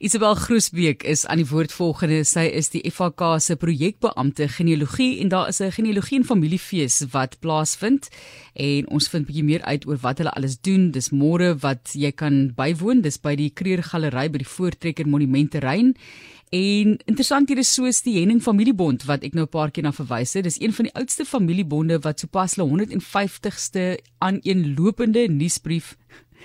Isabel Groesbeek is aan die woord volgende. Sy is die FHK se projekbeampte genealogie en daar is 'n genealogie en familiefees wat plaasvind en ons vind bietjie meer uit oor wat hulle alles doen. Dis môre wat jy kan bywoon. Dis by die Kreer Galery by die Voortrekker Monumentterrein. En interessant hier is soos die Henning Familiebond wat ek nou 'n paar keer na verwys het. Dis een van die oudste familiebonde wat sopas hulle 150ste aan een lopende nuusbrief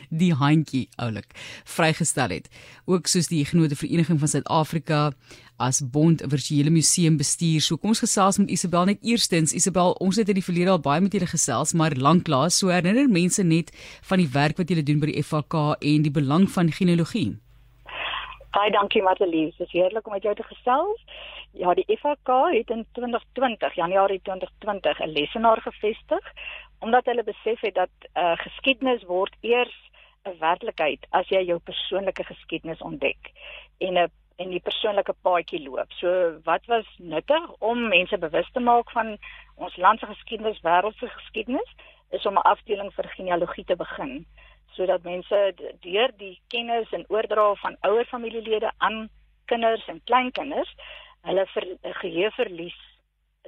die handjie oulik vrygestel het. Ook soos die Genote Vereniging van Suid-Afrika as bond virtuele museum bestuur. So kom ons gesels met Isabel net eerstens. Isabel, ons het in die verlede al baie met julle gesels, maar lanklaas so herinner mense net van die werk wat julle doen by die FHK en die belang van genealogie. Baie dankie Martelies. Dit is heerlik om met jou te gesels. Ja, die FHK het in 2020, Januarie 2020, 'n lesenaar gevestig omdat hulle besef het dat uh, geskiedenis word eers 'n werklikheid as jy jou persoonlike geskiedenis ontdek en 'n en die persoonlike paadjie loop. So wat was nuttig om mense bewus te maak van ons land se geskiedenis, wêreldse geskiedenis, is om 'n afdeling vir genealogie te begin sodat mense deur die kennis en oordra van ouer familielede aan kinders en kleinkinders hulle ver, geheue verlies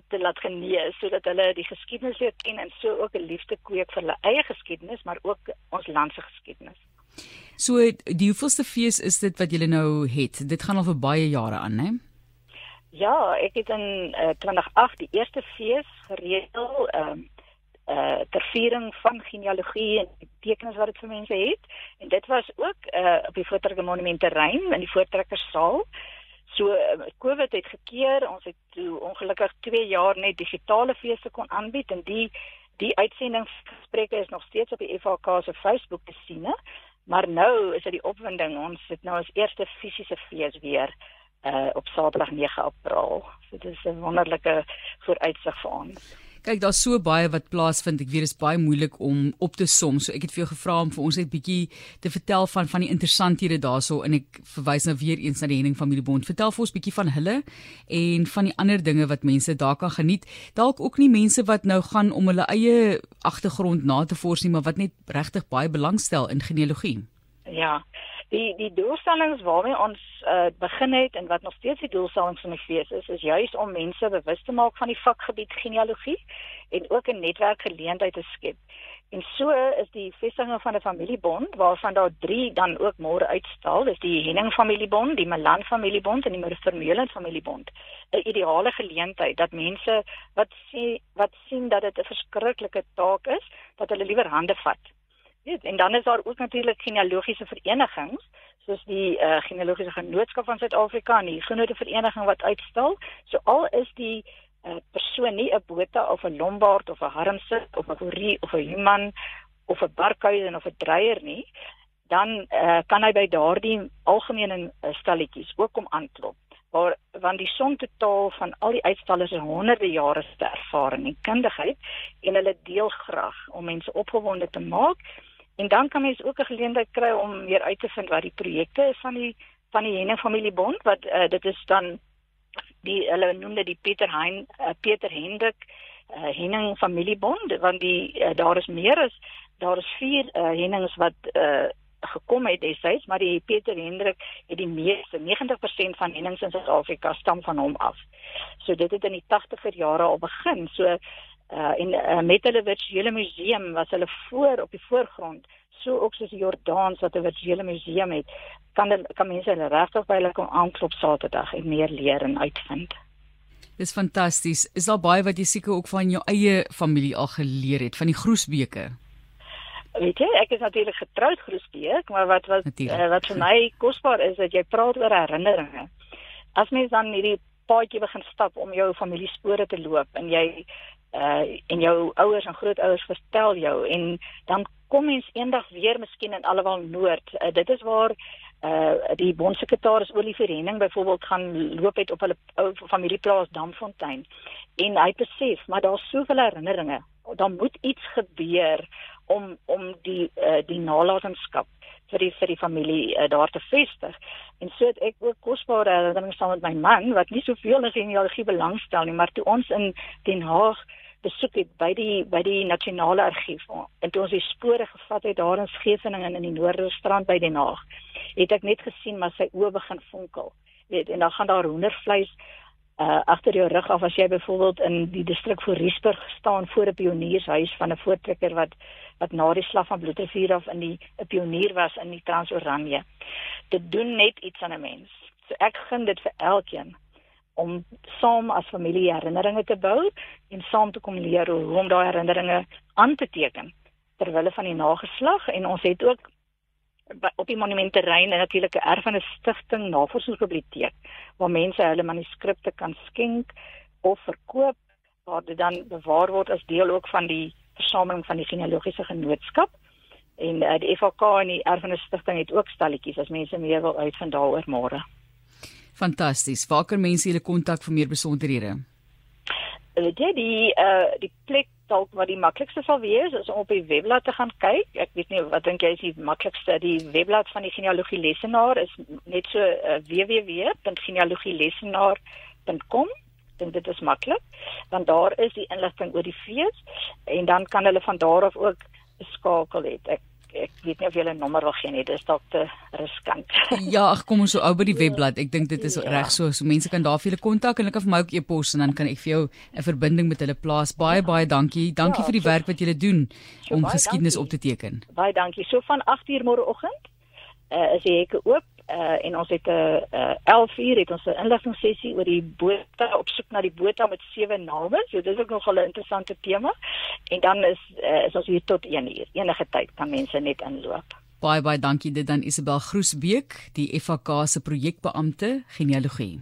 te laat genees sodat hulle die geskiedenis leer ken en so ook 'n liefde kweek vir hulle eie geskiedenis maar ook ons land se geskiedenis. So die hoeveelste fees is dit wat julle nou het? Dit gaan al vir baie jare aan, né? Ja, ek het in uh, 2008 die eerste fees gereël ehm um, uh ter viering van genealogie en tekens wat dit vir mense het en dit was ook uh op die Voortrekker Monument terrein in die Voortrekkersaal. So COVID het gekeer, ons het toe ongelukkig 2 jaar net digitale feeste kon aanbied en die die uitsendingsgesprekke is nog steeds op die FHK se Facebook te sien, hè? maar nou is dit die opwinding, ons het nou ons eerste fisiese fees weer uh op Saterdag 9 April. So dit is 'n wonderlike vooruitsig vir ons. Kyk, daar's so baie wat plaasvind. Ek weet dit is baie moeilik om op te som. So ek het vir jou gevra om vir ons net bietjie te vertel van van die interessanthede daarso en ek verwys nou weer eens na die Henning Familiebond. Vertel vir ons bietjie van hulle en van die ander dinge wat mense daar kan geniet. Dalk ook nie mense wat nou gaan om hulle eie agtergrond na te vors nie, maar wat net regtig baie belangstel in genealogie. Ja die die doelstellings waarmee ons uh, begin het en wat nog steeds die doelstellings van die fees is is juis om mense bewus te maak van die vakgebied genealogie en ook 'n netwerkgeleentheid te skep. En so is die vestiging van 'n familiebond waarvan daar 3 dan ook môre uitstal, dis die Henning familiebond, die Malan familiebond en die Vermeulen familiebond. 'n Ideale geleentheid dat mense wat sien wat sien dat dit 'n verskriklike taak is, dat hulle liewer hande vat weet en dan is daar ook natuurlik genealogiese verenigings soos die uh, genealogiese genootskap van Suid-Afrika en die genote vereniging wat uitstal. So al is die uh, persoon nie 'n bota of 'n lombard of 'n harmsit of 'n gorie of 'n human of 'n barkuier of 'n dreier nie dan uh, kan hy by daardie algemene uh, stalletjies ook kom aanklop waar want die som totaal van al die uitstallers is honderde jare se ervaring en kundigheid en hulle deel graag om mense opgewonde te maak En dan kan mens ook 'n geleentheid kry om meer uit te vind wat die projekte is van die van die Henne familiebond wat uh, dit is dan die hulle noem dit die Pieter Hein uh, Pieter Hendrik uh, Henning familiebond want die uh, daar is meer as daar is vier uh, Hennings wat uh, gekom het destyds maar die Pieter Hendrik het die meeste 90% van Hennings in Suid-Afrika stam van hom af. So dit het in die 80er jare al begin. So uh, en uh, met hulle virtuele museum was hulle voor op die voorgrond so ook soos die Jordaans wat 'n virtuele museum het kan dan kan mense hulle regtig by hulle kom aanklop Saterdag en meer leer en uitvind. Dis fantasties. Is daar baie wat jy seker ook van jou eie familie al geleer het van die Groesbeke? Weet jy, ek is natuurlik getroud Groesbeek, maar wat wat uh, wat vir my kosbaar is dat jy praat oor herinneringe. As mens dan hierdie paadjie begin stap om jou familie spore te loop en jy uh en jou ouers en grootouers vertel jou en dan kom mens eendag weer miskien in Allewal Noord. Uh, dit is waar uh die bondsekretaris Olivier Henning byvoorbeeld gaan loop het op hulle ou familieplaas Damfontein en hy besef maar daar's soveel herinneringe. Daar moet iets gebeur om om die uh, die nalatenskap vir die vir die familie uh, daar te vestig. En so het ek ook kosbare herinneringe saam met my man wat nie soveel in genealogie belangstel nie, maar toe ons in Den Haag besoek het by die by die nasionale argief en toe ons die spore gevat het daar in Scheveningen in die Noorderstrand by Den Haag het ek net gesien maar sy oë begin fonkel weet en dan gaan daar hoendervleis uh agter jou rug af as jy byvoorbeeld in die distrik voor Riesburg staan voor 'n pioniershuis van 'n voortrekker wat wat na die slag van Bloedrivier af in die 'n pionier was in die Transoranje. Dit doen net iets aan 'n mens. So ek gun dit vir elkeen om saam as familie herinneringe te bou en saam te kom leer hoe om daai herinneringe aan te teken ter wille van die nageslag en ons het ook op die monumentterrein en natuurlik 'n erfenisstigting navorsingsbiblioteek waar mense hulle manuskripte kan skenk of verkoop waar dit dan bewaar word as deel ook van die versameling van die genealogiese genootskap en uh, die FAK en die erfenisstigting het ook stalletjies as mense meer wil uitvind daaroor môre. Fantasties. Waar kan mense julle kontak vir meer besonderhede? Weet jy die uh die plek dalk wat die maklikste sal wees is om op die webblad te gaan kyk. Ek weet nie wat dink jy is die maklikste die webblad van die genealogie lesenaar is net so uh, www.genealogielesenaar.com. Dink dit is maklik want daar is die inligting oor die fees en dan kan hulle van daar af ook skakel het. Ek ek weet nie of jy 'n nommer wil gee nie, dis dalk te riskant. ja, ag kom ons so ou by die webblad. Ek dink dit is ja. reg so, so mense kan daar vir julle kontak en hulle kan vir my ook e-pos en dan kan ek vir jou 'n verbinding met hulle plaas. Baie ja. baie dankie. Dankie ja, vir die so, werk wat julle doen so, om geskiedenis dankie. op te teken. Baie dankie. So van 8:00 môreoggend uh, is die hekke oop uh, en ons het 'n uh, 11 uur het ons 'n inligtingssessie oor die bote op soek na die bote met sewe name. So dis ook nog 'n interessante tema. En dan is uh, is ons hier tot 1 uur. Enige tyd kan mense net inloop. Baie baie dankie dit dan Isabel Groesbeek, die FAK se projekbeampte genealogie.